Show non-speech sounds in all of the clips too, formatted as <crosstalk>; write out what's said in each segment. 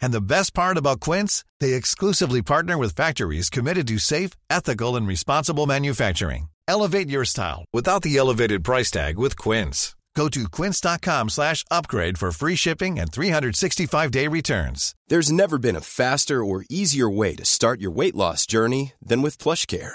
And the best part about Quince, they exclusively partner with factories committed to safe, ethical, and responsible manufacturing. Elevate your style without the elevated price tag with Quince. Go to quince.com slash upgrade for free shipping and 365-day returns. There's never been a faster or easier way to start your weight loss journey than with PlushCare.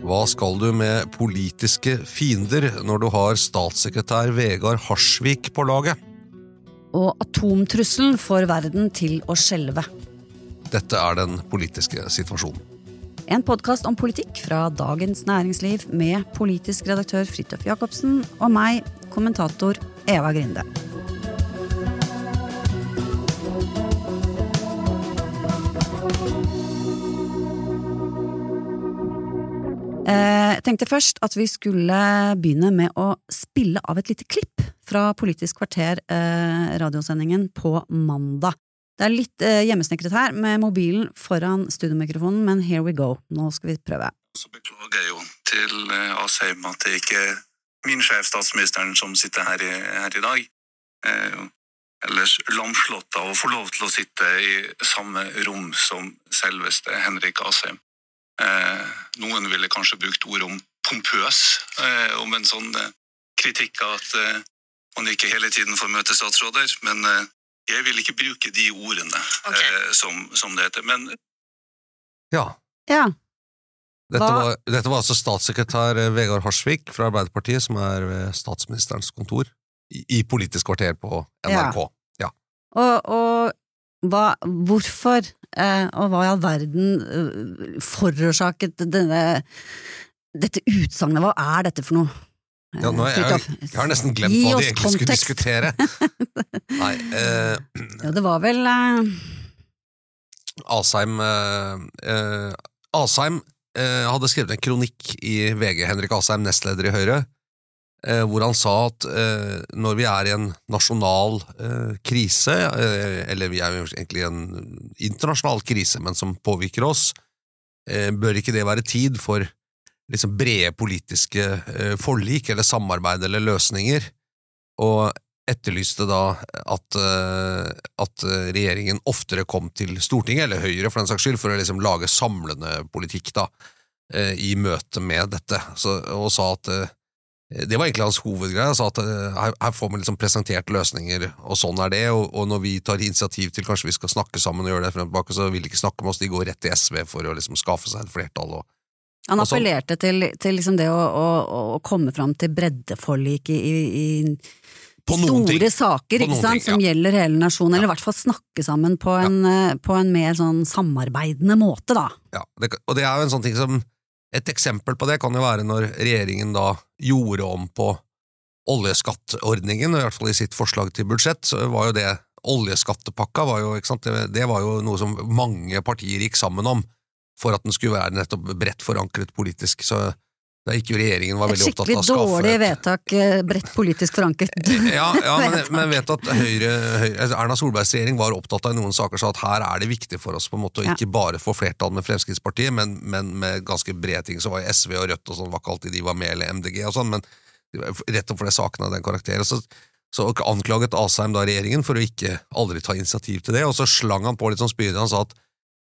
Hva skal du med politiske fiender når du har statssekretær Vegard Harsvik på laget? Og atomtrusselen får verden til å skjelve. Dette er den politiske situasjonen. En podkast om politikk fra Dagens Næringsliv med politisk redaktør Fridtjof Jacobsen og meg, kommentator Eva Grinde. Jeg tenkte først at vi skulle begynne med å spille av et lite klipp fra Politisk kvarter, eh, radiosendingen, på mandag. Det er litt eh, hjemmesnekret her, med mobilen foran studiomikrofonen, men here we go. Nå skal vi prøve. Så beklager jeg jo til eh, Asheim at det ikke er min sjef, statsministeren, som sitter her i, her i dag. Eh, ellers lamslått av å få lov til å sitte i samme rom som selveste Henrik Asheim. Eh, noen ville kanskje brukt ord om pompøs, eh, om en sånn eh, kritikk av at eh, man ikke hele tiden får møte statsråder, men eh, jeg vil ikke bruke de ordene eh, som, som det heter. Men Ja, Ja, dette var, dette var altså statssekretær Vegard Harsvik fra Arbeiderpartiet, som er ved statsministerens kontor, i, i Politisk kvarter på NRK. Ja. og, og hva, hvorfor, eh, og hva i all verden eh, forårsaket denne, dette utsagnet? Hva er dette for noe? Ja, nå er jeg, jeg har nesten glemt hva de egentlig skulle diskutere. <laughs> Nei, eh, Ja, det var vel eh, Asheim eh, eh, Asheim hadde skrevet en kronikk i VG, Henrik Asheim, nestleder i Høyre, hvor han sa at eh, når vi er i en nasjonal eh, krise, eh, eller vi er egentlig i en internasjonal krise, men som påvirker oss, eh, bør ikke det være tid for liksom brede politiske eh, forlik eller samarbeid eller løsninger, og etterlyste da at, eh, at eh, regjeringen oftere kom til Stortinget, eller Høyre for den saks skyld, for å liksom lage samlende politikk da, eh, i møte med dette, Så, og sa at eh, det var egentlig hans hovedgreie. Sa at eh, her, her får vi liksom presentert løsninger, og sånn er det. Og, og når vi tar initiativ til kanskje vi skal snakke sammen og gjøre det frem og tilbake, så vil de ikke snakke med oss, de går rett til SV for å liksom skaffe seg et flertall. Og, Han Og appellerte til, til liksom det å, å, å komme fram til breddeforlik i, i, i store ting. saker ikke sant, ting, som gjelder hele nasjonen, Ja. eller i hvert fall snakke sammen på en, ja. på en mer sånn samarbeidende måte, da. Ja, det, og det er jo en sånn ting som Et eksempel på det kan jo være når regjeringen da gjorde om på oljeskattordningen, i hvert fall i sitt forslag til budsjett, så var jo det Oljeskattepakka var jo, sant, det var jo noe som mange partier gikk sammen om, for at den skulle være nettopp bredt forankret politisk, så da gikk jo regjeringen var veldig opptatt skikkelig av å skaffe dårlig vedtak, eh, bredt politisk forankret. <laughs> ja, ja men, <laughs> men vet at Høyre, Høyre altså Erna Solbergs regjering var opptatt av i noen saker så at her er det viktig for oss på en måte å ikke bare få flertall med Fremskrittspartiet, men, men med ganske brede ting. Så var SV og Rødt og sånn, var ikke alltid de var med, eller MDG og sånn, men rett og slett sakene av den karakteren. Så, så anklaget Asheim da regjeringen for å ikke aldri ta initiativ til det, og så slang han på litt sånn spydig. Han sa at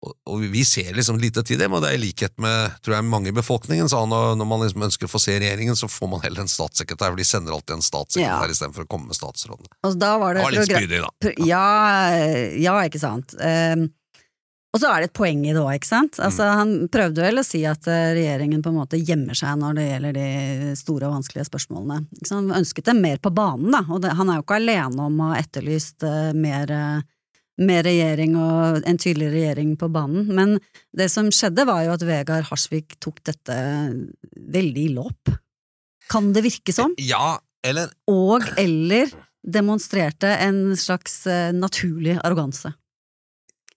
og, vi ser liksom lite til dem, og det er i likhet med tror jeg, mange i befolkningen, så når man liksom ønsker å få se regjeringen, så får man heller en statssekretær, for de sender alltid en statssekretær Ja. istedenfor å komme med statsrådene. Og da var det, Det var litt spydig, da. Ja, ja, ikke sant. Um, og så er det et poeng i det òg, ikke sant. Altså, Mm. Han prøvde vel å si at eh, regjeringen på en måte gjemmer seg når det gjelder de store og vanskelige spørsmålene. Han ønsket dem mer på banen, da. Og det, han er jo ikke alene om å ha etterlyst uh, mer, eh, mer regjering og en tydelig regjering på banen. Men det som skjedde, var jo at Vegard Harsvik tok dette veldig i låp. Kan det virke som? Ja, eller og eller demonstrerte en slags eh, naturlig arroganse.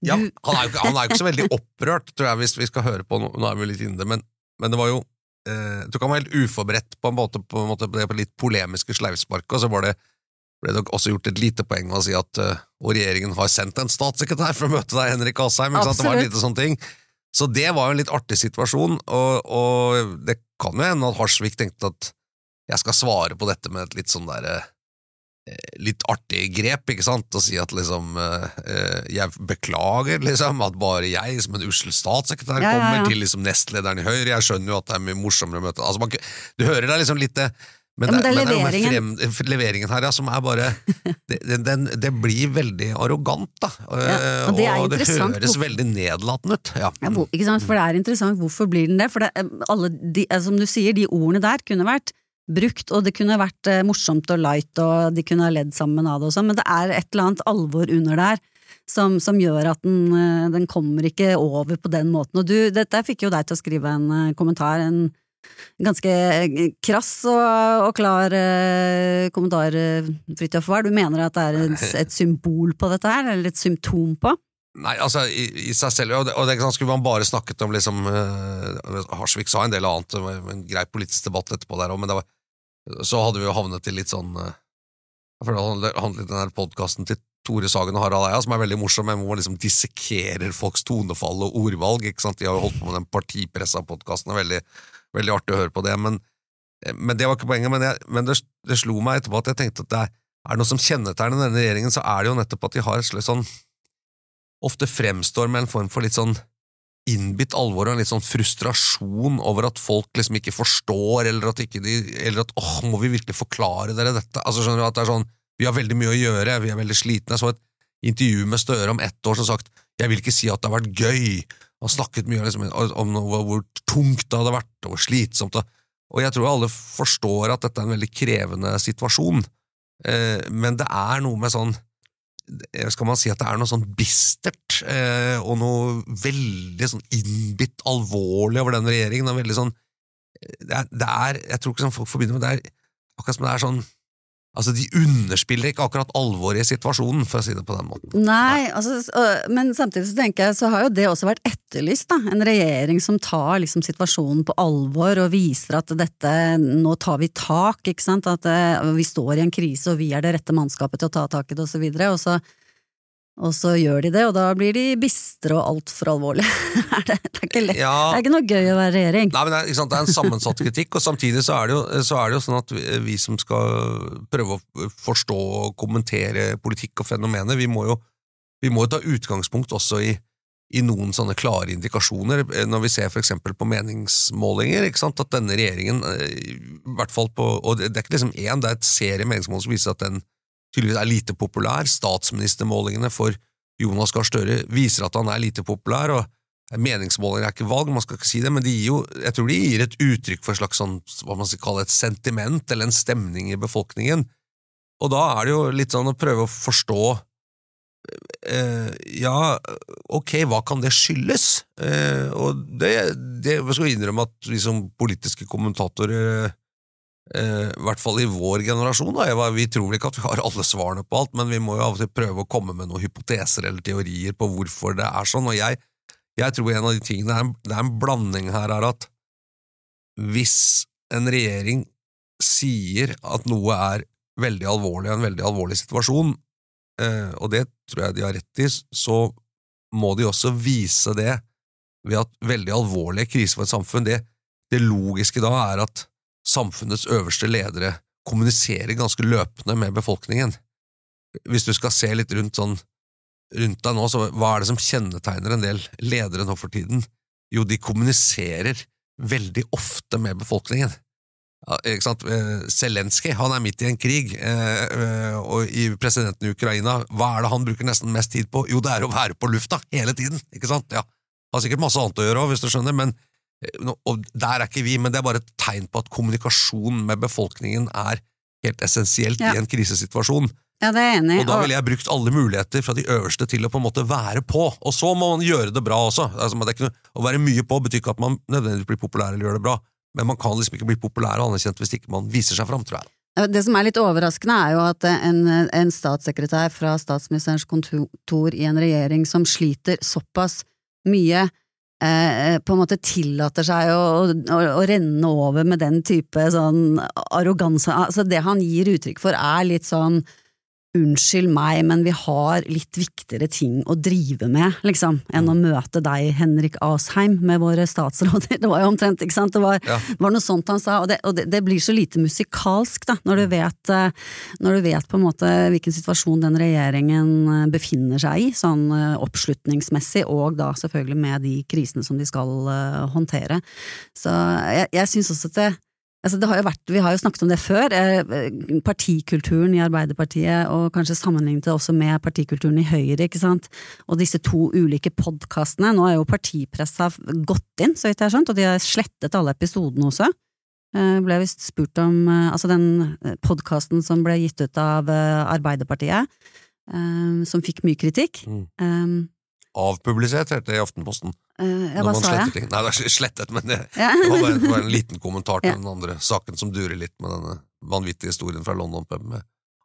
Ja, han er, jo han er jo ikke så veldig opprørt, tror jeg, hvis vi skal høre på Nå nå er vi litt inne det, men, men det var jo eh, Jeg tror ikke han var helt uforberedt på en måte på, en måte på det litt polemiske sleivsparket, og så var det, ble det også gjort et lite poeng med å si at uh, regjeringen har sendt en statssekretær for å møte deg, Henrik Asheim. Ikke sant? Det var en lite sånn ting. Så det var jo en litt artig situasjon, og, og det kan jo hende at Harsvik tenkte at jeg skal svare på dette med et litt sånn derre litt artig grep, ikke sant, og si at liksom eh, eh, jeg beklager liksom at bare jeg som en ussel statssekretær Ja, ja, ja. kommer til liksom nestlederen i Høyre, jeg skjønner jo at det er mye morsommere å møte altså, man, Du hører det liksom litt det men, Ja, men det er men noe med leveringen. frem, leveringen her, ja, som er bare det, <laughs> det, den, det blir veldig arrogant, da. Ja, og det er og det høres hvorfor- veldig nedlatende ut. Ja. Ikke sant? For det er interessant, hvorfor blir den det? For det, eh, alle de, eh, som du sier, de ordene der kunne vært brukt, og det kunne vært eh, morsomt og light, og de kunne ha ledd sammen av det og sånn, men det er et eller annet alvor under der. Som, som gjør at den, eh, den kommer ikke over på den måten. Og du, dette fikk jo deg til å skrive en eh, kommentar, en ganske eh, krass og, og klar eh, kommentar, eh, Fridtjof Wahr. Du mener at det er et, et symbol på dette her, eller et symptom på? Nei, altså, i, i seg selv, og det, og det sånn, skulle man bare snakket om liksom, uh, Harsvik sa en del annet, en grei politisk debatt etterpå der òg, men var, så hadde vi jo havnet i litt sånn, uh, føler det handlet den her podcasten til Tore Sagen og Harald Eia, som er veldig morsom, men hvor man liksom dissekerer folks tonefall og ordvalg, ikke sant, de har jo holdt på med den partipressa podcasten, er veldig, veldig artig å høre på det, men, men det var ikke poenget, men, jeg, men det, det slo meg etterpå at jeg tenkte at det er, er noe som kjennetegner denne regjeringen, så er det jo nettopp at de har et slags sånn ofte fremstår med en form for litt sånn innbitt alvor og en litt sånn frustrasjon over at folk liksom ikke forstår, eller at ikke de Eller at åh, må vi virkelig forklare dere dette? Altså skjønner du at det er sånn Vi har veldig mye å gjøre, vi er veldig slitne. Jeg så et intervju med Støre om ett år som sagt Jeg vil ikke si at det har vært gøy. Han snakket mye liksom, om hvor tungt det hadde vært, og hvor slitsomt det Og jeg tror alle forstår at dette er en veldig krevende situasjon, eh, men det er noe med sånn eh, skal man si at det er noe sånn bistert eh, og noe veldig sånn innbitt alvorlig over den regjeringen. og veldig sånn det er, det er, Jeg tror ikke sånn folk forbinder med det er akkurat som det er sånn Altså, De underspiller ikke akkurat alvoret i situasjonen, for å si det på den måten. Nei, altså, øh, men samtidig så tenker jeg så har jo det også vært etterlyst, da. En regjering som tar liksom situasjonen på alvor og viser at dette, nå tar vi tak, ikke sant. At eh, vi står i en krise og vi er det rette mannskapet til å ta tak i det og så videre. Og så, og så gjør de det, og da blir de bistre og altfor alvorlige. <laughs> det, er- ikke lett. Ja, Det er ikke noe gøy å være regjering. Nei, men det, er, det er en sammensatt kritikk, og samtidig så er det jo, så er det jo sånn at vi, som skal prøve å forstå og kommentere politikk og fenomener, vi må jo, vi må jo ta utgangspunkt også i, i noen sånne klare indikasjoner, når vi ser for eksempel på meningsmålinger, at denne regjeringen, eh, i hvert fall på, og det, det er ikke liksom én, det er et serie meningsmålinger som viser at den tydeligvis er lite populær, statsministermålingene for Jonas Gahr Støre viser at han er lite populær, og meningsmålinger er ikke valg, man skal ikke si det, men de gir jo, jeg tror de gir et uttrykk for et slags sånn, hva man skal kalle et sentiment, eller en stemning i befolkningen. Og da er det jo litt sånn å prøve å forstå eh, Ja, ok, hva kan det skyldes? Eh, og det, det jeg skal innrømme at vi som politiske kommentatorer eh, i hvert fall i vår generasjon, da, vi tror vel ikke at vi har alle svarene på alt, men vi må jo av og til prøve å komme med noen hypoteser eller teorier på hvorfor det er sånn, og jeg jeg tror en av de tingene er, det er en blanding her er at hvis en regjering sier at noe er veldig alvorlig, en veldig alvorlig situasjon, uh, og det tror jeg de har rett i, så må de også vise det ved at veldig alvorlige kriser for et samfunn, det, det logiske da er at samfunnets øverste ledere kommuniserer ganske løpende med befolkningen. Hvis du skal se litt rundt sånn rundt deg nå, så hva er det som kjennetegner en del ledere nå for tiden? Jo, de kommuniserer veldig ofte med befolkningen. Ja, ikke sant? Eh, Zelenskyj han er midt i en krig, eh, eh, og i presidenten i Ukraina, hva er det han bruker nesten mest tid på? Jo, det er å være på lufta hele tiden, ikke sant? Ja, Har sikkert masse annet å gjøre òg, hvis du skjønner, men og der er ikke vi, men det er bare et tegn på at kommunikasjon med befolkningen er helt essensielt Ja. i en krisesituasjon. Ja, det er jeg enig. Og da ville jeg brukt alle muligheter fra de øverste til å på en måte være på. Og så må man gjøre det bra også. Altså, det er ikke noe, å være mye på betyr ikke at man nødvendigvis blir populær eller gjør det bra, men man kan liksom ikke bli populær og anerkjent hvis ikke man viser seg fram, tror jeg. Det som er litt overraskende, er jo at en, en statssekretær fra statsministerens kontor i en regjering som sliter såpass mye, eh, på en måte tillater seg å, å, å renne over med den type sånn arroganse. Altså det han gir uttrykk for, er litt sånn Unnskyld meg, men vi har litt viktigere ting å drive med, liksom, enn å møte deg, Henrik Asheim, med våre statsråder. <laughs> Det var jo omtrent, ikke sant? Det var, Ja. var noe sånt han sa, og, det, og det, det blir så lite musikalsk, da, når du vet, eh, når du vet på en måte hvilken situasjon den regjeringen eh, befinner seg i, sånn eh, oppslutningsmessig, og da selvfølgelig med de krisene som de skal håndtere. Så jeg, jeg syns også at det Altså det har vært, vi har jo snakket om det før, eh, partikulturen i Arbeiderpartiet, og kanskje sammenlignet det også med partikulturen i Høyre, ikke sant, og disse to ulike podkastene. Nå er jo partipressa gått inn, så vidt jeg har skjønt, og de har slettet alle episodene også. Jeg Ble visst spurt om eh, altså den podkasten som ble gitt ut av eh, Arbeiderpartiet, eh, som fikk mye kritikk. Mm. Um, Avpublisert, heter det i Aftenposten. Eh, Ja, hva sa jeg? ting. Nei, det er slettet, men det, Ja. det var bare, det var en liten kommentar til Ja. den andre saken som durer litt med denne vanvittige historien fra London Pub med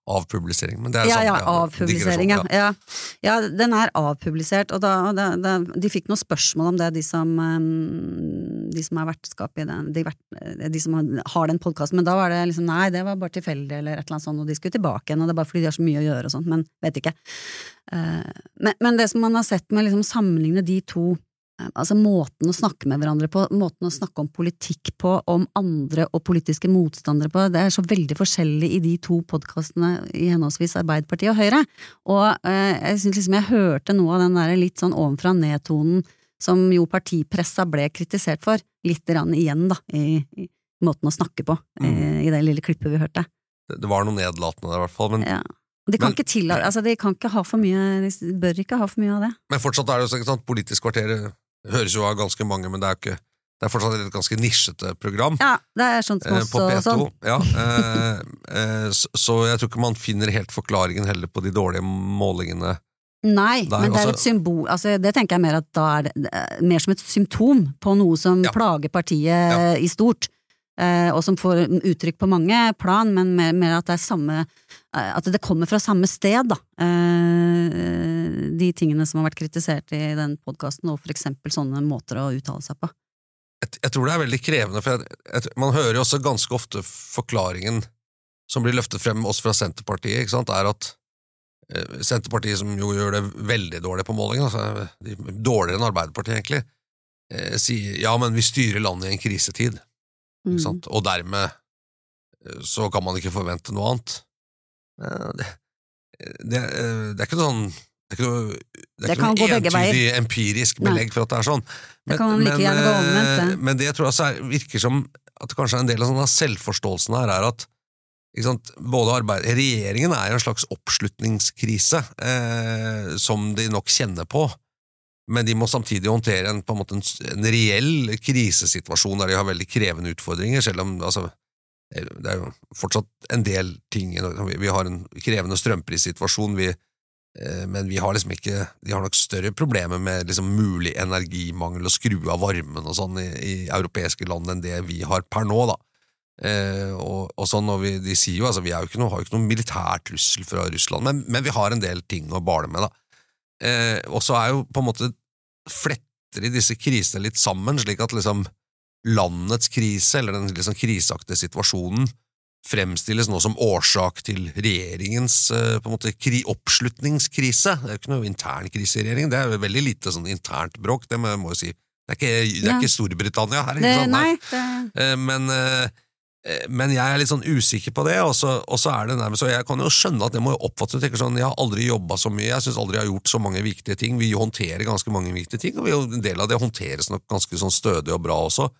avpublisering. Men det er Ja, sånn, ja, ja, avpublisering, ja. ja. Ja, den er avpublisert, og da, da, da De fikk noen spørsmål om det, de som, eh, de som er vertskap i den, de, vert, de som har- den podkasten, men da var det liksom nei, det var bare tilfeldig, eller et eller annet sånt, og de skulle tilbake igjen, og det er bare fordi de har så mye å gjøre og sånt, men vet ikke. Eh, Men, men det som man har sett med liksom sammenligne de to eh, Altså måten å snakke med hverandre på, måten å snakke om politikk på, om andre og politiske motstandere på, det er så veldig forskjellig i de to podkastene i henholdsvis Arbeiderpartiet og Høyre. Og eh, jeg syns liksom jeg hørte noe av den der litt sånn ovenfra ned-tonen som jo partipressa ble kritisert for, litt rann igjen, da, i, i måten å snakke på, i, i det lille klippet vi hørte. Det, det var noe nedlatende der, i hvert fall. Men, Ja. De kan Men- ikke tillate, altså de kan ikke ha for mye, de bør ikke ha for mye av det. men fortsatt er det jo sånn, Politisk kvarter høres jo av ganske mange, men det er ikke det er fortsatt et ganske nisjete program. Ja, det er sånt som eh, oss på og P2. sånn. Ja, eh, eh, så, jeg tror ikke man finner helt forklaringen heller på de dårlige målingene. Nei, Der, men det er altså- et symbol altså Det tenker jeg mer at da er det, det er mer som et symptom på noe som Ja. plager partiet Ja. i stort. Eh, og som får uttrykk på mange plan, men mer, mer at det samme eh, At det kommer fra samme sted, da. Eh, de tingene som har vært kritisert i den podkasten, og for eksempel sånne måter å uttale seg på. Jeg, jeg tror det er veldig krevende, for jeg, jeg, man hører jo også ganske ofte forklaringen som blir løftet frem også fra Senterpartiet, ikke sant, er at Senterpartiet, som jo gjør det veldig dårlig på målingen, altså, dårligere enn Arbeiderpartiet egentlig, sier ja, men vi styrer landet i en krisetid. Mm. Og dermed eh, så kan man ikke forvente noe annet. Eh, Det, det, eh, det er ikke noe sånn det er ikke noe, det er Det ikke noe entydig empirisk Nei. belegg for at det er sånn. Det kan like men, gå omvendt, det. men det jeg tror er, virker som at det kanskje en del av sånn selvforståelsen her, er at sant, både arbeid, Regjeringen er i en slags oppslutningskrise, eh, som de nok kjenner på men de må samtidig håndtere en, en, måte en, reell krisesituasjon der de har veldig krevende utfordringer, selv om altså, det er- jo fortsatt en del ting. Vi, har en krevende strømprissituasjon, vi, eh, men vi har liksom ikke De har nok større problemer med liksom mulig energimangel og skru av varmen og sånn i, i europeiske land enn det vi har per nå, da. Eh, og, og sånn, og vi, de sier jo altså, vi jo noe, har jo ikke noen militær trussel fra Russland, men, men vi har en del ting å bale med, da. Eh, og så er jo på en måte fletter i disse krisene litt sammen, slik at liksom landets krise, eller den liksom kriseaktige situasjonen, fremstilles nå som årsak til regjeringens eh, på en måte kri oppslutningskrise. Det er jo ikke noe intern krise i regjeringen, det er jo veldig lite sånn internt bråk, det må jeg si. Det er ikke, det er ikke Storbritannia her, ikke sant? nei, det, Eh, Men, Eh, Men jeg er litt sånn usikker på det, og så, og så er det nærmest og jeg kan jo skjønne at det må jo oppfattes Jeg sånn, jeg har aldri jobba så mye, jeg syns aldri jeg har gjort så mange viktige ting. Vi håndterer ganske mange viktige ting, og vi, en del av det håndteres nok ganske sånn stødig og bra også.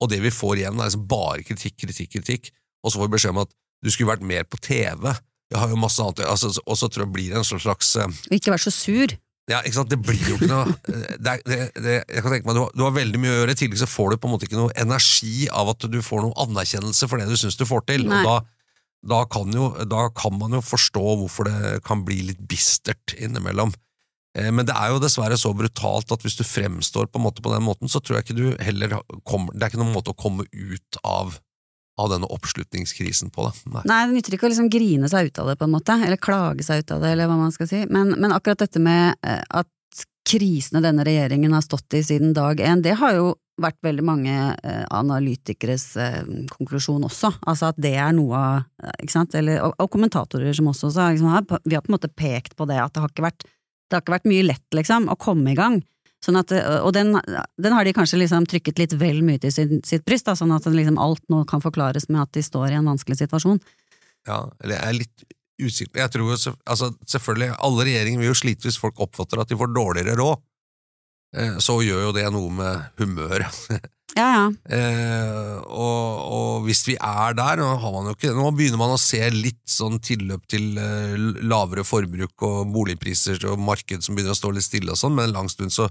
Og det vi får igjen, er liksom bare kritikk, kritikk, kritikk. Og så får vi beskjed om at du skulle vært mer på TV. Jeg har jo masse annet, altså, Og så tror jeg blir det en slags eh, Og ikke vær så sur. Ja, ikke sant? Det blir jo ikke noe det, er- det, det, Jeg kan tenke meg, du har, du har veldig mye å gjøre, i tillegg så får du på en måte ikke noe energi av at du får noe anerkjennelse for det du syns du får til. Nei. Og da, da, kan jo, da kan man jo forstå hvorfor det kan bli litt bistert innimellom. Eh, Men det er jo dessverre så brutalt at hvis du fremstår på en måte på den måten, så tror jeg ikke du heller kommer Det er ikke noen måte å komme ut av, av denne oppslutningskrisen på. det. Nei. Nei, det nytter ikke å liksom grine seg ut av det, på en måte, eller klage seg ut av det, eller hva man skal si. Men, men akkurat dette med eh, at krisene denne regjeringen har stått i siden dag én, det har jo vært veldig mange eh, analytikeres eh, konklusjon også, altså at det er noe av ikke sant? Eller, og, og kommentatorer som også sa liksom, vi har på en måte pekt på det, at det har ikke vært, har ikke vært mye lett, liksom, å komme i gang. Sånn at, eh, og den, den har de kanskje liksom trykket litt vel mye til sin, sitt bryst, da, sånn at liksom alt nå kan forklares med at de står i en vanskelig situasjon. Ja, eller jeg er litt usikker Jeg tror jo, altså, selvfølgelig, alle regjeringer vil jo slite hvis folk oppfatter at de får dårligere råd. Eh, Så gjør jo det noe med humøret. <laughs> Ja, ja. Eh, og, og hvis vi er der, nå, har man jo ikke, nå begynner man å se litt sånn tilløp til eh, lavere forbruk og boligpriser og marked som begynner å stå litt stille og sånn, men en lang stund så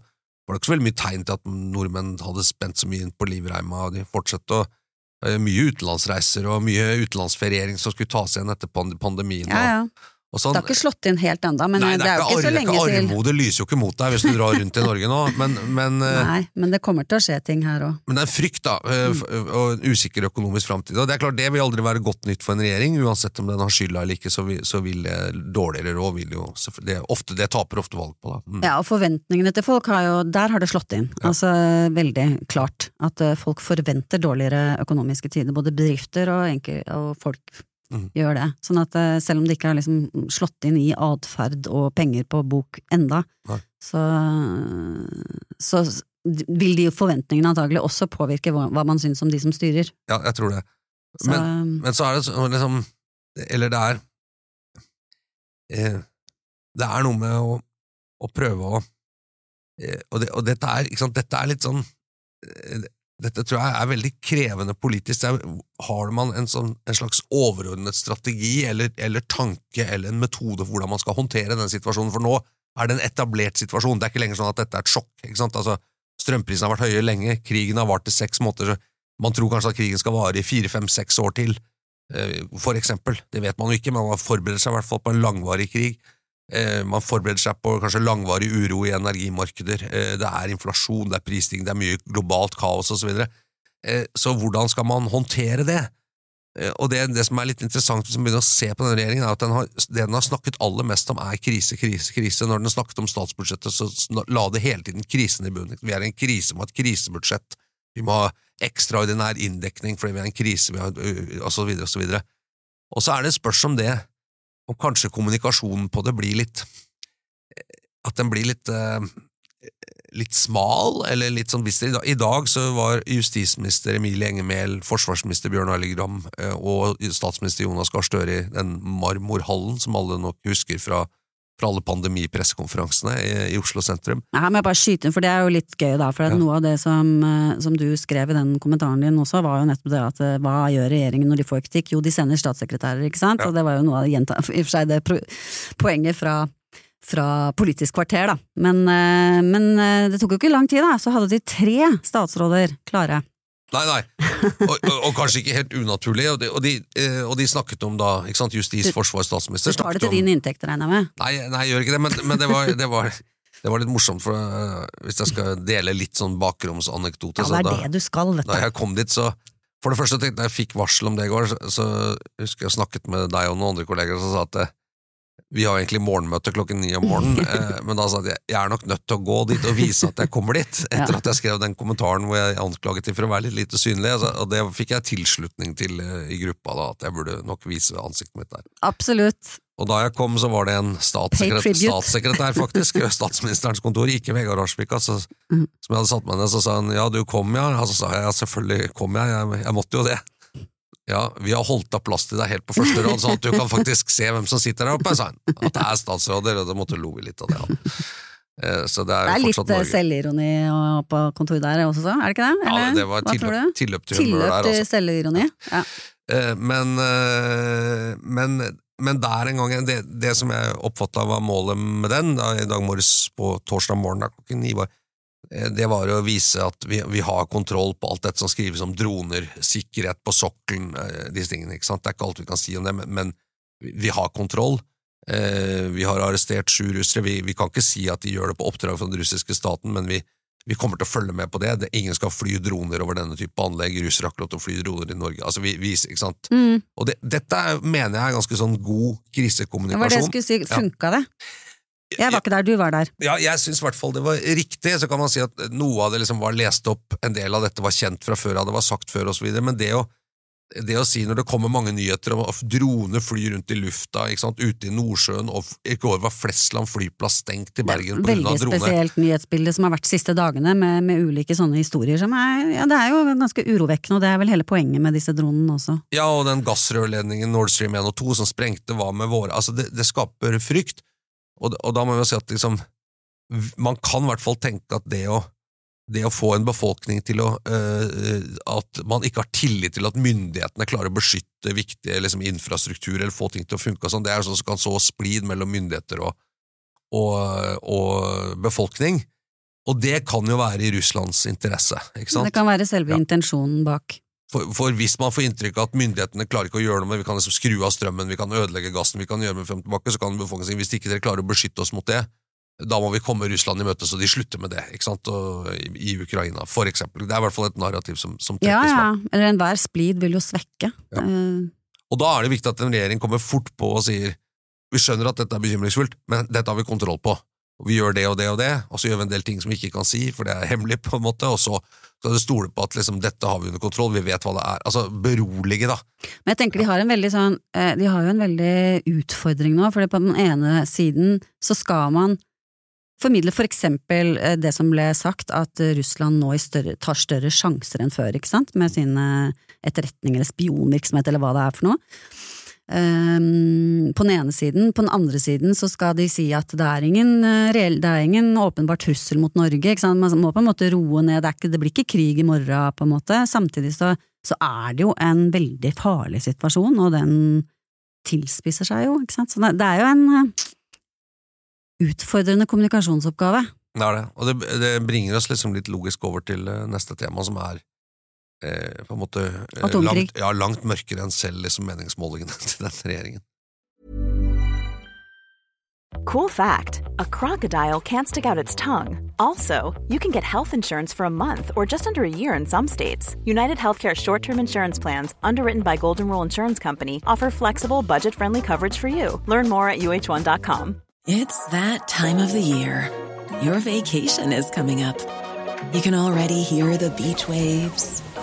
var det ikke så veldig mye tegn til at nordmenn hadde spent så mye inn på livreima, og de fortsatte å eh, mye utenlandsreiser og mye utenlandsferiering som skulle tas igjen etter pandemien. ja, ja. Sånn. Det har ikke slått inn helt ennå, men Nei, det er jo ikke så lenge til. Armodet lyser jo ikke mot deg hvis du drar rundt i Norge nå, men, men, eh, Nei, men det kommer til å skje ting her òg. men det er en frykt da, eh, og en usikker økonomisk framtid. Og det er klart, det vil aldri være godt nytt for en regjering, uansett om den har skylda eller ikke, så vil, så vil det dårligere råd vil jo det, ofte, det taper ofte valg på. Da. Mm. Ja, og forventningene til folk har jo Der har det slått inn. Altså veldig klart. At eh, folk forventer dårligere økonomiske tider. Både bedrifter og, enkel, og folk Mhm. gjør det. Sånn at eh, selv om det ikke har liksom slått inn i atferd og penger på bok enda, så, så vil de forventningene antagelig også påvirke hva, man syns om de som styrer. Ja, jeg tror det. Så, Men, men så er det så- liksom Eller det er eh, Det er noe med å, å prøve å eh, og, det, og dette er, dette er litt sånn eh, Dette tror jeg er veldig krevende politisk. Har man en, sånn, en slags overordnet strategi eller, eller tanke eller en metode for hvordan man skal håndtere den situasjonen? For nå er det en etablert situasjon. Det er ikke lenger sånn at dette er et sjokk. ikke sant? Altså, Strømprisene har vært høye lenge, krigen har vart i seks måneder. så Man tror kanskje at krigen skal vare i fire, fem, seks år til, eh, for eksempel. Det vet man jo ikke, men man forbereder seg i hvert fall på en langvarig krig. Eh, Man forbereder seg på kanskje langvarig uro i energimarkeder. Eh, Det er inflasjon, det er prisstigning, det er mye globalt kaos osv. Så, videre. Eh, så hvordan skal man håndtere det? Og det, det som er litt interessant hvis man begynner å se på denne regjeringen, er at den har, det den har snakket aller mest om, er krise, krise, krise. Når den snakket om statsbudsjettet, så la det hele tiden krisen i bunnen. Vi er i en krise, ha et krisebudsjett. Vi må ha ekstraordinær inndekning fordi vi er i en krise, vi har, og så videre og så videre. Og så er det et spørsmål om det, om kanskje kommunikasjonen på det blir litt At den blir litt eh, litt smal, eller litt sånn bister. I dag- så var justisminister Emilie Enger Mehl, forsvarsminister Bjørn Arild Gram eh, og statsminister Jonas Gahr Støre i den marmorhallen som alle nok husker fra, fra alle pandemipressekonferansene i, i Oslo sentrum. Nei, men jeg bare skyte inn, for det er jo litt gøy, da. For Ja. noe av det som, eh, som du skrev i den kommentaren din også, var jo nettopp det at eh, hva gjør regjeringen når de får kritikk? Jo, de sender statssekretærer, ikke sant? Ja. Og det var jo noe av gjenta, <laughs> i og for seg det poenget fra, fra Politisk kvarter, da. Men, eh, men det tok jo ikke lang tid, da. Så hadde de tre statsråder klare. Nei, nei, og, og, kanskje ikke helt unaturlig, og de, og, de, eh, og de snakket om da, ikke sant, justis, forsvar, statsminister Du tar det til din inntekt, regner jeg med? Nei, nei, jeg gjør ikke det, men, men det, var, det, var, det var litt morsomt, for uh, hvis jeg skal dele litt sånn bakromsanekdote Ja, det er da, det du skal, vet da jeg kom dit, så For det første tenkte jeg jeg fikk varsel om det i går, så, så husker jeg snakket med deg og noen andre kolleger som sa at eh, vi har egentlig morgenmøte klokken ni om morgenen, <laughs> eh, men da sa jeg at jeg er nok nødt til å gå dit og vise at jeg kommer dit, etter at jeg skrev den kommentaren hvor jeg anklaget dem for å være litt lite synlig, altså, og det fikk jeg tilslutning til eh, i gruppa, da, at jeg burde nok vise ansiktet mitt der. Absolutt. Og da jeg kom, så var det en statssekretær, statssekretær faktisk, ved <laughs> statsministerens kontor, ikke Vegard Arsvik, altså, Mhm. som jeg hadde satt meg ned, så sa han ja, du kom ja, og så sa jeg ja, selvfølgelig kom jeg, jeg, jeg måtte jo det. Ja, vi har holdt av plass til deg helt på første rad, sånn at du kan faktisk se hvem som sitter der oppe, sa han. At det er statsråder, og da måtte lo vi litt av det. Ja. Eh, Så det er, Det er litt eh, Norge. selvironi på kontoret der også, er det ikke det? Ja, det var tilløp, tilløp til humør Tilløp der, til altså. selvironi? Ja. Eh, Men, men, men der en gang, det, det som jeg oppfatta var målet med den, da, i dag morges på torsdag morgen, da, klokken ni, var, det var å vise at vi, vi har kontroll på alt dette som skrives om droner, sikkerhet på sokkelen, eh, disse tingene. ikke sant? Det er ikke alt vi kan si om det, men, men vi har kontroll. Eh, vi har arrestert sju russere. Vi, vi kan ikke si at de gjør det på oppdrag fra den russiske staten, men vi, vi kommer til å følge med på det. det. Ingen skal fly droner over denne type anlegg. Russere har ikke lov til å fly droner i Norge. Altså, vi, ikke sant? Mm. Og det, dette er, mener jeg er ganske sånn god Det var det jeg skulle si. Ja. Funka det? Jeg var ikke der, du var der. Ja, jeg syns i hvert fall det var riktig. Så kan man si at noe av det liksom var lest opp, en del av dette var kjent fra før av, det var sagt før osv. Men det å, det å si når det kommer mange nyheter om at droner flyr rundt i lufta ute i Nordsjøen, og i går var Flesland flyplass stengt i Bergen pga. Veldig spesielt nyhetsbilde som har vært de siste dagene, med, med ulike sånne historier som er Ja, det er jo ganske urovekkende, og det er vel hele poenget med disse dronene også. Ja, og den gassrørledningen Nord Stream 1 og 2 som sprengte, hva med våre Altså, det, det skaper frykt. Og, og da må vi jo si at liksom Man kan i hvert fall tenke at det å, det å få en befolkning til å øh, At man ikke har tillit til at myndighetene klarer å beskytte viktige liksom, infrastruktur eller få ting til å funke og sånn, det er sånn som kan så splid mellom myndigheter og, og, og befolkning. Og det kan jo være i Russlands interesse? Det kan være selve Ja. intensjonen bak. For, for hvis man får inntrykk av at myndighetene klarer ikke å gjøre noe med vi kan liksom skru av strømmen, vi kan ødelegge gassen, vi kan gjøre med frem tilbake, så kan befolkningen si hvis ikke dere klarer å beskytte oss mot det, da må vi komme Russland i møte så de slutter med det, ikke sant, og, i, i Ukraina, for eksempel. Det er i hvert fall et narrativ som, som Ja, fram. ja. ja. Eller enhver splid vil jo svekke. Ja. Eh, Og da er det viktig at en regjering kommer fort på og sier vi skjønner at dette er bekymringsfullt, men dette har vi kontroll på. Vi gjør det og det og det, og så gjør vi en del ting som vi ikke kan si, for det er hemmelig, på en måte, og så skal du stole på at liksom, dette har vi under kontroll, vi vet hva det er. Altså, berolige, da. Men jeg tenker de har en veldig sånn eh, De har jo en veldig utfordring nå, for på den ene siden så skal man formidle for eksempel eh, det som ble sagt, at Russland nå større, tar større sjanser enn før, ikke sant, med sin etterretning eller spionvirksomhet eller hva det er for noe. Ehm, på den ene siden. På den andre siden så skal de si at det er ingen, eh, reell, det er ingen åpenbar trussel mot Norge. Man må på en måte roe ned, det, ikke, det blir ikke krig i morgen, på en måte. Samtidig så, så er det jo en veldig farlig situasjon, og den tilspisser seg jo, ikke sant. Så det, det er jo en eh, utfordrende kommunikasjonsoppgave. Det er det, og det, det bringer oss liksom litt logisk over til eh, neste tema, som er eh, på en måte eh, langt, ja, langt mørkere enn selv liksom, meningsmålingene <laughs> til den regjeringen. Cool fact a crocodile can't stick out its tongue. Also, you can get health insurance for a month or just under a year in some states. United Healthcare short term insurance plans, underwritten by Golden Rule Insurance Company, offer flexible, budget friendly coverage for you. Learn more at uh1.com. It's that time of the year. Your vacation is coming up. You can already hear the beach waves,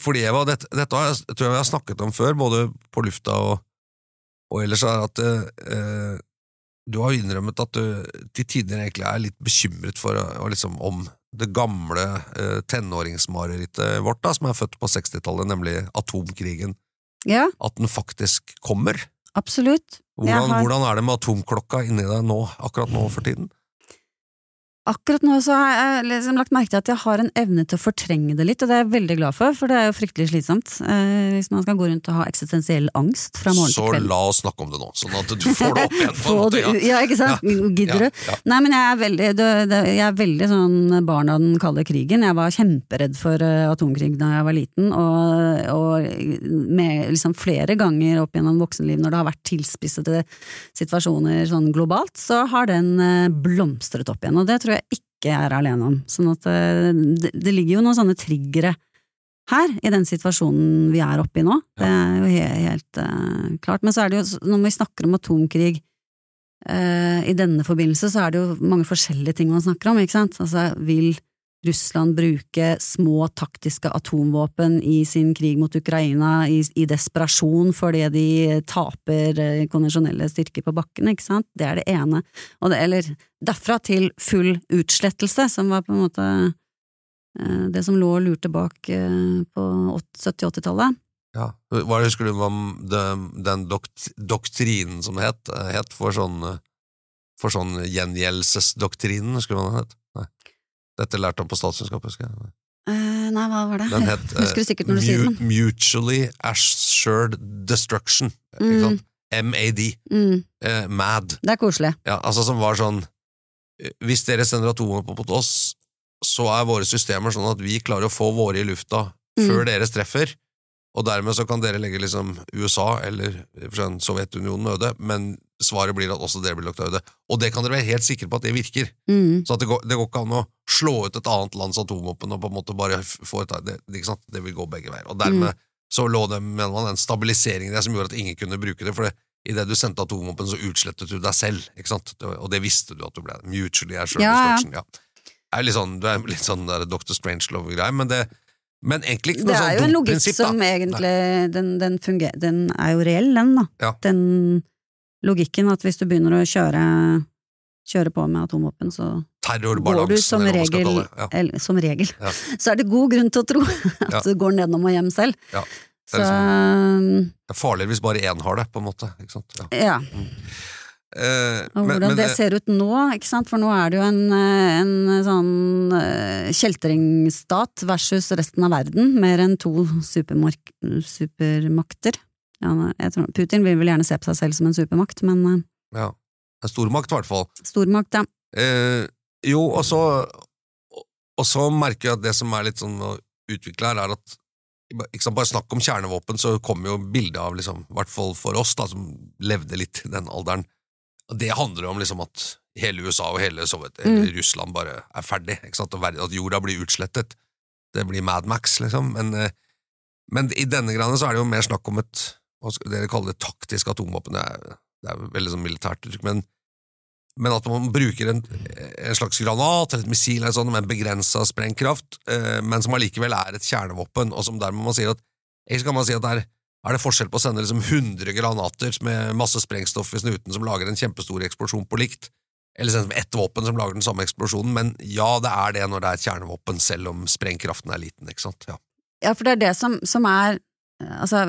Fordi Eva, dette, dette har jeg, tror jeg vi har snakket om før, både på lufta og, og ellers, er at eh, du har innrømmet at du til tider egentlig er litt bekymret for liksom, om det gamle eh, tenåringsmarerittet vårt, da, som er født på 60-tallet, nemlig atomkrigen, Ja, at den faktisk kommer. absolutt. Hvordan, har- hvordan er det med atomklokka inni deg nå, akkurat nå for tiden? Akkurat nå så har jeg liksom lagt merke til at jeg har en evne til å fortrenge det litt, og det er jeg veldig glad for, for det er jo fryktelig slitsomt eh, hvis man skal gå rundt og ha eksistensiell angst fra morgen Så til kveld. Så la oss snakke om det nå, sånn at du får det opp igjen. på en <laughs> måte, det ja, ikke sant? Gidder du? ja. Nei, men jeg er veldig, det, det, jeg er veldig sånn barn av den kalde krigen. Jeg var kjemperedd for eh, atomkrig da jeg var liten, og, og med liksom flere ganger opp gjennom voksenliv når det har vært tilspissede situasjoner sånn globalt, så har den eh, blomstret opp igjen, og det tror jeg ikke jeg er alene om. Sånn at eh, det, det ligger jo noen sånne triggere her, i den situasjonen vi er oppe i nå. Det er jo helt, helt uh, klart. Men så er det jo, når vi snakker om atomkrig uh, i denne forbindelse, så er det jo mange forskjellige ting man snakker om, ikke sant? Altså, vil Russland bruke små taktiske atomvåpen i sin krig mot Ukraina i, i desperasjon fordi de taper eh, konvensjonelle styrker på bakken, ikke sant? Det er det ene. Det, eller derfra til full utslettelse, som var på en måte eh, det som lå og lurte bak eh, på 70-80-tallet. Ja. Hva husker du om den, dokt, doktrinen som het, het for sånn, for sånn gjengjeldelsesdoktrinen, husker du hva den? Dette lærte han på statskunnskap, husker jeg. Uh, nei, hva var det? Den het uh, du sier. Mutually Assured Destruction. Mm. MAD. Mm, Uh, MAD. det er koselig. Ja, altså som var sånn Hvis dere sender atomvåpen mot oss, så er våre systemer sånn at vi klarer å få våre i lufta Mm. før deres treffer, og dermed så kan dere legge liksom USA eller eksempel Sovjetunionen øde, men svaret blir at også dere blir lagt øde. Og det kan dere være helt sikre på at det virker. Mm. Så at det, går, det går ikke an å slå ut et annet lands atomvåpen og på en måte bare f- få et det, det, det vil gå begge veier. Og dermed Mm. så lå det mener man, en stabilisering der som gjorde at ingen kunne bruke det. For det, idet du sendte atomvåpen, så utslettet du deg selv. Ikke sant? Og det visste du at du ble. Mutually er Ja, ja. destruction. Ja. Det er litt sånn, du er litt sånn der Dr. Strangelove-greie, men, det- men egentlig ikke Det er sånn jo en logikk som egentlig den, den, funger, den er jo reell, den, da. Ja. Den logikken at hvis du begynner å kjøre, kjøre på med atomvåpen, så går du som regel. Ja. eller, som regel, Ja. <laughs> så er det god grunn til å tro <laughs> at Ja. du går nedom og hjem selv. Ja. Det er um, Det er farligere hvis bare én har det, på en måte. Ikke sant? Ja. ja. Eh, Og men- hvordan men, det ser ut nå, ikke sant? for nå er det jo en, en sånn eh, kjeltringstat versus resten av verden, mer enn to supermark supermakter. Ja, tror, Putin vil vel gjerne se på seg selv som en supermakt, men eh, ja. En stormakt, i hvert fall. stormakt, ja. Eh, jo, og så, og så merker jeg at det som er litt sånn å utvikle her, er at sant, bare snakk om kjernevåpen, så kommer jo bildet av, liksom, i hvert fall for oss da, som levde litt i den alderen, det handler jo om liksom at hele USA og hele Sovjet, mm. Russland bare er ferdig, ikke sant, at jorda blir utslettet. Det blir Mad Max, liksom. Men, eh, men i denne graden så er det jo mer snakk om et, dere kaller det, taktisk atomvåpen, det er, det er veldig sånn militært uttrykk, men men at man bruker en, en slags granat eller et missil eller sånn, med en begrensa sprengkraft, eh, men som allikevel er et kjernevåpen, og som dermed man sier at Egentlig kan man si at det er, er det forskjell på å sende liksom 100 granater med masse sprengstoff i snuten som lager en kjempestor eksplosjon på likt, eller sende ett våpen som lager den samme eksplosjonen, men ja, det er det når det er et kjernevåpen, selv om sprengkraften er liten, ikke sant? Ja. Ja, for det er det som, som er altså,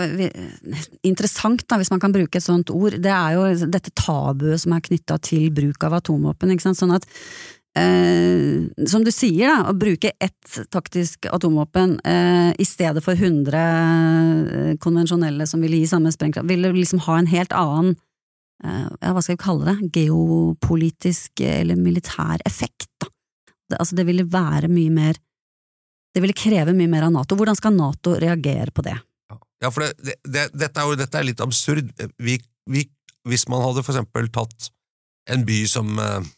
interessant, da, hvis man kan bruke et sånt ord, det er jo dette tabuet som er knytta til bruk av atomvåpen. Ikke sant? Sånn at eh, som du sier, da, å bruke ett taktisk atomvåpen eh, i stedet for 100 eh, konvensjonelle som ville gi samme sprengkraft, ville liksom ha en helt annen eh, ja, hva skal vi kalle det, geopolitisk eller militær effekt, da. Det, altså, det ville være mye mer det ville kreve mye mer av Nato. Hvordan skal Nato reagere på det? Ja, for det, det, det, dette, er jo, dette er litt absurd. Vi, vi, hvis man hadde for eksempel tatt en by som eh,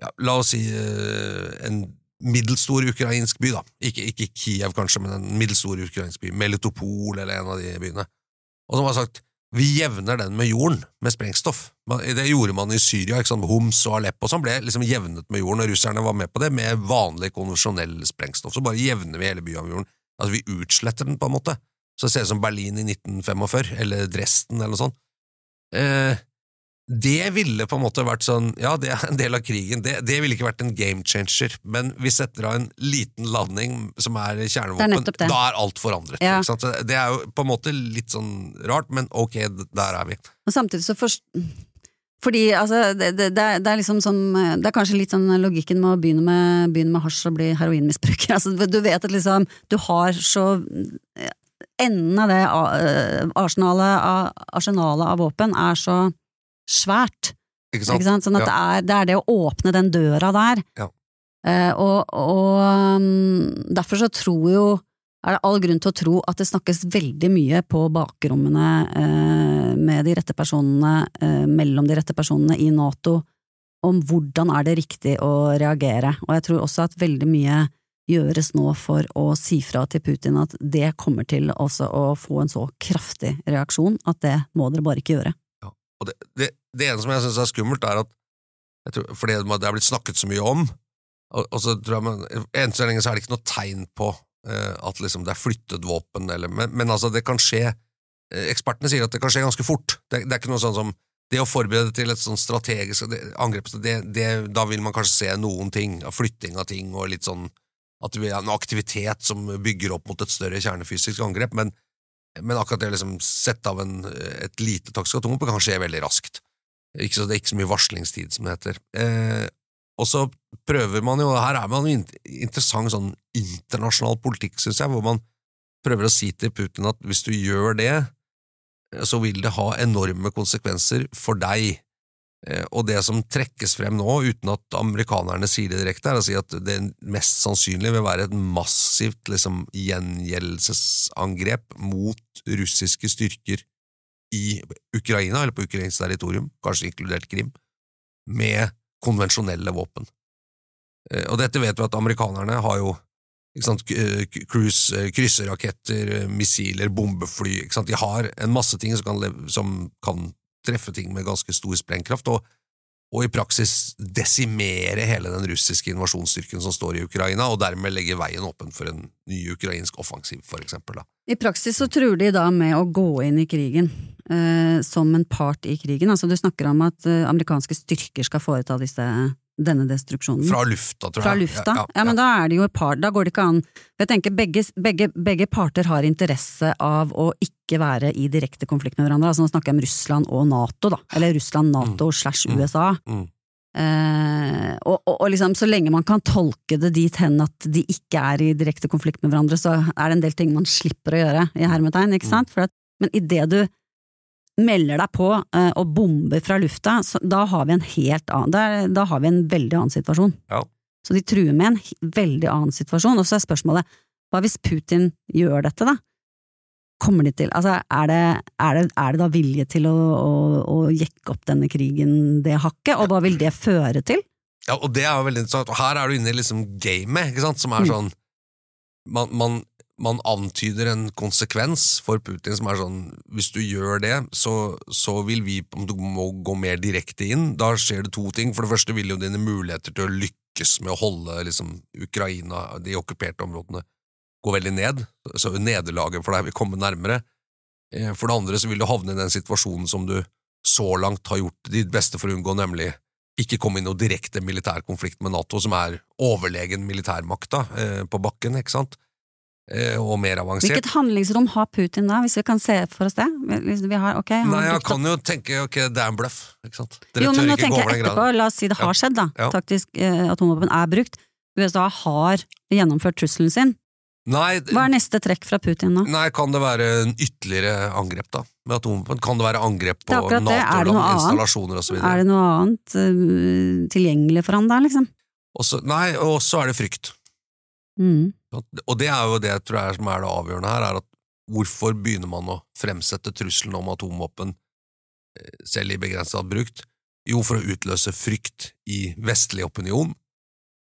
ja, La oss si eh, en middelstor ukrainsk by, da. Ikke, ikke Kiev, kanskje, men en middelstor ukrainsk by. Melitopol eller en av de byene. Og som har sagt vi jevner den med jorden, med sprengstoff. Det gjorde man i Syria, ikke sant? Homs og Aleppo og sånn ble liksom jevnet med jorden, og russerne var med på det, med vanlig konvensjonell sprengstoff. Så bare jevner vi hele byen med jorden. Altså, vi utsletter den, på en måte. Så det ser ut som Berlin i 1945, eller Dresden, eller noe sånt. Eh, det ville på en måte vært sånn, ja, det er en del av krigen, det, det ville ikke vært en game changer, men vi setter av en liten landing som er Det er kjernevåpen, det. da er alt forandret. Ja. Det er jo på en måte litt sånn rart, men ok, der er vi. Og samtidig så forst Fordi altså, det, det, det, er, det er liksom sånn Det er kanskje litt sånn logikken med å begynne med, begynne med hasj og bli heroinmisbruker. <laughs> Altså, du vet at liksom Du har så Enden av det uh, arsenalet av, arsenalet av våpen er så svært. Ikke sant? Ikke sant? Sånn at Ja. det, er, det er det å åpne den døra der. Ja. Eh, og og um, derfor så tror jo er det all grunn til å tro at det snakkes veldig mye på bakrommene eh, med de rette personene, eh, mellom de rette personene i Nato, om hvordan er det riktig å reagere. Og jeg tror også at veldig mye gjøres nå for å si fra til Putin at det kommer til også å få en så kraftig reaksjon at det må dere bare ikke gjøre. Og det, det, det ene som jeg syns er skummelt, er at tror, fordi det er blitt snakket så mye om, og, og så tror jeg man, Enn så lenge så er det ikke noe tegn på eh, at liksom det er flyttet våpen, eller, men, men altså, det kan skje eh, Ekspertene sier at det kan skje ganske fort. Det, det er ikke noe sånn som det å forberede til et sånn strategisk det, angrep, det, det, da vil man kanskje se noen ting, flytting av ting, og litt sånn at det blir en aktivitet som bygger opp mot et større kjernefysisk angrep, men, men akkurat det å liksom sette av en, et lite taktisk atomvåpen kan skje veldig raskt. Ikke så, det er ikke så mye varslingstid, som det heter. Eh, og så prøver man jo, her er man jo interessant sånn internasjonal politikk, synes jeg, hvor man prøver å si til Putin at hvis du gjør det, så vil det ha enorme konsekvenser for deg. Eh, Og det som trekkes frem nå, uten at amerikanerne sier det direkte, er å si at det mest sannsynlig vil være et massivt liksom, gjengjeldelsesangrep mot russiske styrker i Ukraina, eller på ukrainsk territorium, kanskje inkludert Krim, med konvensjonelle våpen. Eh, Og dette vet vi at amerikanerne har jo sant, eh, cruise, krysseraketter, missiler, bombefly? De har en masse ting som kan, som kan treffe ting med ganske stor sprengkraft, og, og i praksis desimere hele den russiske invasjonsstyrken som står i Ukraina, og dermed legge veien åpen for en ny ukrainsk offensiv, for eksempel. Da. I praksis så truer de da med å gå inn i krigen eh, som en part i krigen. Altså du snakker om at eh, amerikanske styrker skal foreta disse, denne destruksjonen. Fra lufta, tror jeg. Fra lufta? Ja, men da er det jo et par, da går det ikke an jeg tenker begge, begge, begge parter har interesse av å ikke være i direkte konflikt med hverandre. Altså nå snakker jeg om Russland og Nato, da. Eller Russland, Nato slash Mm. USA. Mm. Eh, og, og, og liksom, så lenge man kan tolke det dit hen at de ikke er i direkte konflikt med hverandre, så er det en del ting man slipper å gjøre, i hermetegn, ikke sant? For at, men idet du melder deg på eh, og bomber fra lufta, så, da har vi en helt annen, da, da har vi en veldig annen situasjon. Ja. Så de truer med en veldig annen situasjon, og så er spørsmålet, hva hvis Putin gjør dette, da? Kommer de til, altså er det, er det, er det da vilje til å, å, å jekke opp denne krigen det hakket, og hva vil det føre til? Ja, og det er jo veldig interessant. Og her er du inne i liksom gamet, ikke sant, som er Mm. sånn man, man, man antyder en konsekvens for Putin som er sånn Hvis du gjør det, så, så vil vi du må gå mer direkte inn. Da skjer det to ting. For det første vil jo dine muligheter til å lykkes med å holde liksom, Ukraina, de okkuperte områdene, gå veldig ned. Så nederlaget for deg vil komme nærmere. Eh, For det andre så vil du havne i den situasjonen som du så langt har gjort ditt beste for å unngå, nemlig ikke komme i noe direkte militær konflikt med Nato, som er overlegen militærmakta eh, på bakken, ikke sant? Eh, og mer avansert. Hvilket handlingsrom har Putin da, hvis vi kan se for oss det? Hvis vi har, okay, han Nei, jeg kan jo tenke ok, det er en bløff, ikke sant? Dere jo, men nå tenker jeg etterpå, la oss si det har Ja. skjedd, da. Ja. Taktisk eh, atomvåpen er brukt. USA har gjennomført trusselen sin. Nei, Hva er neste trekk fra Putin nå? nei, kan det være en ytterligere angrep, da? Med atomvåpen? Kan det være angrep på Nato-land, installasjoner osv.? Er det noe annet uh, tilgjengelig for han der, liksom? Nei, og så er det frykt. Mm. Og det er jo det jeg tror jeg som er det avgjørende her, er at hvorfor begynner man å fremsette trusselen om atomvåpen, eh, selv i begrenset brukt? Jo, for å utløse frykt i vestlig opinion,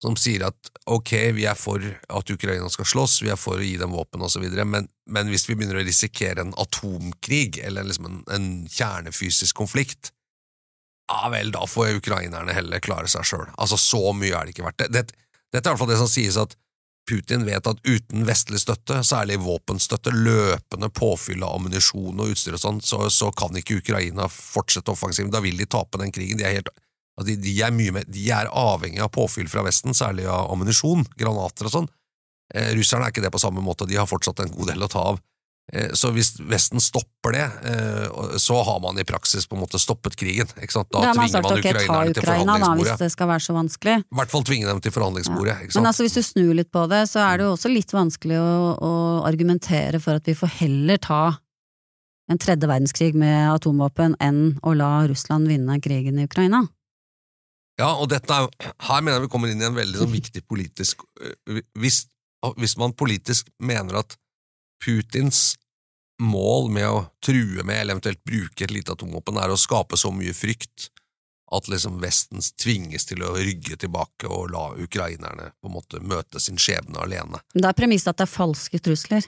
som sier at ok, vi er for at Ukraina skal slåss, vi er for å gi dem våpen osv., men, men hvis vi begynner å risikere en atomkrig, eller liksom en, en kjernefysisk konflikt, ja vel, da får ukrainerne heller klare seg sjøl. Altså, så mye er det ikke verdt. Det, det, dette er i hvert fall det som sies at Putin vet at uten vestlig støtte, særlig våpenstøtte, løpende påfyll av ammunisjon og utstyr og sånn, så, så kan ikke Ukraina fortsette offensiven. Da vil de tape den krigen. De er, helt, altså, de, de er, mer, de er avhengig av påfyll fra Vesten, særlig av ammunisjon, granater og sånn. Eh, russerne er ikke det på samme måte, de har fortsatt en god del å ta av. Eh, Så hvis Vesten stopper det, eh, så har man i praksis på en måte stoppet krigen. Da Da har man tvinger sagt man ukrainerne til Ukraina da, hvis det skal være så vanskelig. I hvert fall tvinge dem til forhandlingsbordet. Sant? Men altså, hvis du snur litt på det, så er det jo også litt vanskelig å, å argumentere for at vi får heller ta en tredje verdenskrig med atomvåpen enn å la Russland vinne krigen i Ukraina. Ja, og dette er, her mener jeg vi kommer inn i en veldig sånn viktig politisk øh, hvis, hvis man politisk mener at Putins mål med å true med, eller eventuelt bruke et lite atomvåpen, er å skape så mye frykt at liksom Vesten tvinges til å rygge tilbake og la ukrainerne på en måte møte sin skjebne alene. Men det er premisset at det er falske trusler.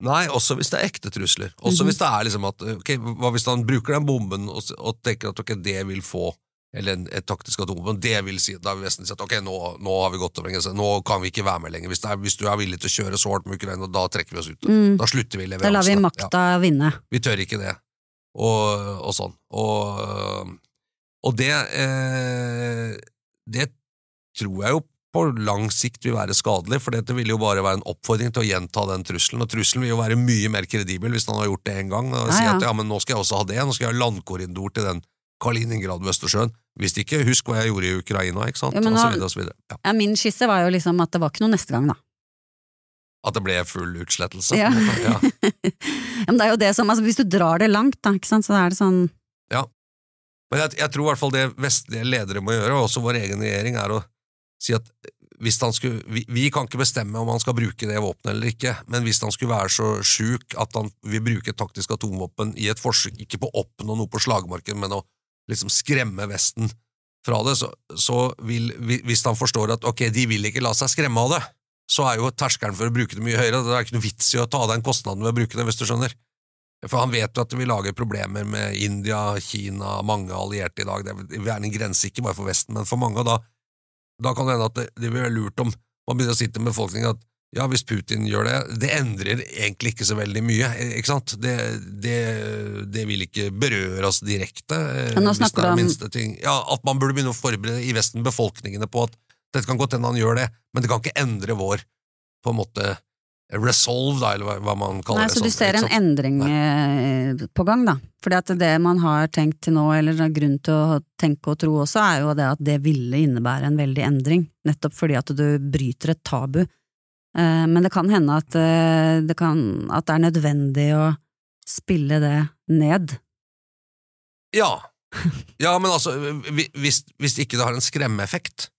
Nei, også hvis det er ekte trusler. Også Mhm. hvis det er liksom at ok, Hva hvis han bruker den bomben og, og tenker at ok, det vil få eller et taktisk atomvåpen, det vil si, da vil Vesten si at ok, nå, nå har vi gått over en grense, nå kan vi ikke være med lenger. Hvis, er, hvis du er villig til å kjøre så hardt med Ukraina, da trekker vi oss ut. Mm. Da slutter vi leveransene. Da lar vi Ja, vinne. vi tør ikke det. Og, og sånn. Og, og det eh, Det tror jeg jo på lang sikt vil være skadelig, for dette vil jo bare være en oppfordring til å gjenta den trusselen, og trusselen vil jo være mye mer kredibel hvis han har gjort det en gang, og Ja, si ja. at ja, men nå skal jeg også ha det, nå skal jeg ha landkorridor til den Kaliningrad ved Østersjøen. Hvis ikke, husk hva jeg gjorde i Ukraina, ikke sant, Ja, og så videre og så videre. Ja. Ja, min skisse var jo liksom at det var ikke noe neste gang, da. At det ble full utslettelse. Ja. <laughs> Ja. men det er jo det som, altså, hvis du drar det langt, da, ikke sant, så er det sånn Ja. Men jeg, jeg tror i hvert fall det vestlige ledere må gjøre, og også vår egen regjering, er å si at hvis han skulle, vi, vi kan ikke bestemme om han skal bruke det våpenet eller ikke, men hvis han skulle være så sjuk at han vil bruke taktisk atomvåpen i et forsøk, ikke på å oppnå noe på slagmarken, men å liksom skremme Vesten fra det, så, så vil, hvis han forstår at ok, de vil ikke la seg skremme av det, så er jo terskelen for å bruke det mye høyere, det er ikke noe vits i å ta den kostnaden ved å bruke det, hvis du skjønner. For han vet jo at det vil lage problemer med India, Kina, mange allierte i dag. Det være en grense ikke bare for Vesten, men for mange. Og da, da kan det hende at det, det vil være lurt om man begynner å si til befolkningen at ja, hvis Putin gjør det, det endrer egentlig ikke så veldig mye, ikke sant? Det, det, det vil ikke berøre oss direkte. eh, nå hvis det snakker er du om- minste ting. Ja, At man burde begynne å forberede i Vesten befolkningene på at dette kan godt hende han gjør det, men det kan ikke endre vår på en måte resolve, da, eller hva, man kaller Nei, det. så du sånn, ser en endring Nei. på gang, da. Fordi at det man har tenkt til nå, eller grunn til å tenke og tro også, er jo det at det ville innebære en veldig endring, nettopp fordi at du bryter et tabu. Eh, Men det kan hende at eh, det, kan, at det er nødvendig å spille det ned. Ja. ja, men altså, hvis, hvis ikke det har en skremmeeffekt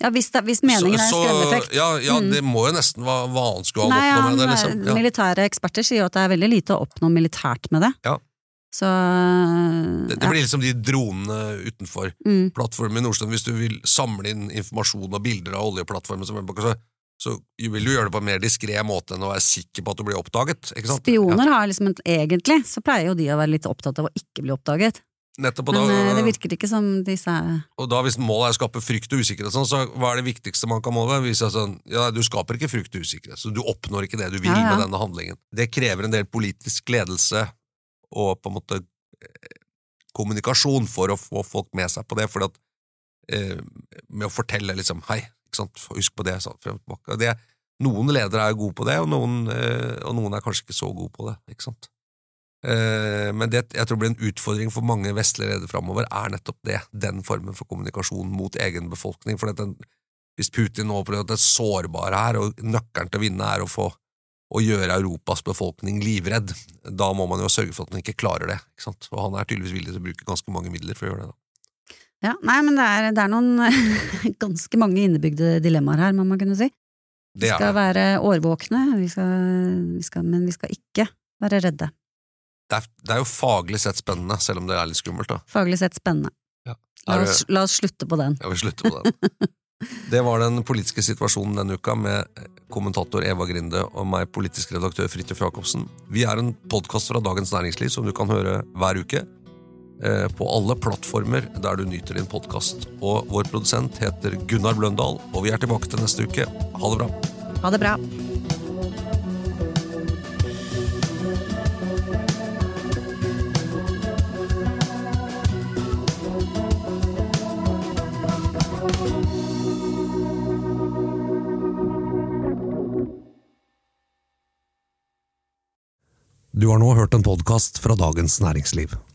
Ja, hvis, det, hvis meningen er en så- skremmeeffekt. Ja, ja Mm. det må jo nesten hva, hva annet skulle han oppnå med det, liksom. Ja. militære eksperter sier jo at det er veldig lite å oppnå militært med det. Ja. Så Det, det blir liksom de dronene utenfor mm. plattformen i Nordstrand. Hvis du vil samle inn informasjon og bilder av oljeplattformen, så, så vil du gjøre det på en mer diskré måte enn å være sikker på at du blir oppdaget. Spioner har liksom Egentlig så pleier jo de å være litt opptatt av å ikke bli oppdaget. Nettopp, Men eh, det virker ikke som disse og da hvis målet er å skape frykt og usikkerhet, sånn, så hva er det viktigste man kan måle? Vise sånn, ja, du skaper ikke frykt og usikkerhet, så du oppnår ikke det du vil Ja, ja. med denne handlingen. Det krever en del politisk ledelse og på en måte eh, kommunikasjon for å få folk med seg på det, for at eh, med å fortelle liksom, hei, husk på det, Så, frem tilbake. Det, noen ledere er gode på det, og noen, eh, og noen er kanskje ikke så gode på det, ikke sant. Eh, men det jeg tror blir en utfordring for mange vestlige ledere framover, er nettopp det, den formen for kommunikasjon mot egen befolkning. For den, hvis Putin nå opplever at det sårbare her, og nøkkelen til å vinne er å få å gjøre Europas befolkning livredd, da må man jo sørge for at den ikke klarer det. ikke sant? Og han er tydeligvis villig til å bruke ganske mange midler for å gjøre det. da. Ja, nei, men det er, det er noen <laughs> ganske mange innebygde dilemmaer her, må man kunne si. Vi skal være årvåkne, vi skal, vi skal, men vi skal ikke være redde. Det er, det er jo faglig sett spennende, selv om det er litt skummelt. da. Faglig sett spennende. Ja. La oss, la oss slutte på den. Ja, vi slutter på den. <laughs> Det var den politiske situasjonen denne uka med kommentator Eva Grinde og meg, politisk redaktør Fridtjof Jacobsen. Vi er en podkast fra Dagens Næringsliv som du kan høre hver uke. Eh, På alle plattformer der du nyter din podkast. Og vår produsent heter Gunnar Bløndal, og vi er tilbake til neste uke. Ha det bra. Ha det bra. Du har nå hørt en podkast fra Dagens Næringsliv.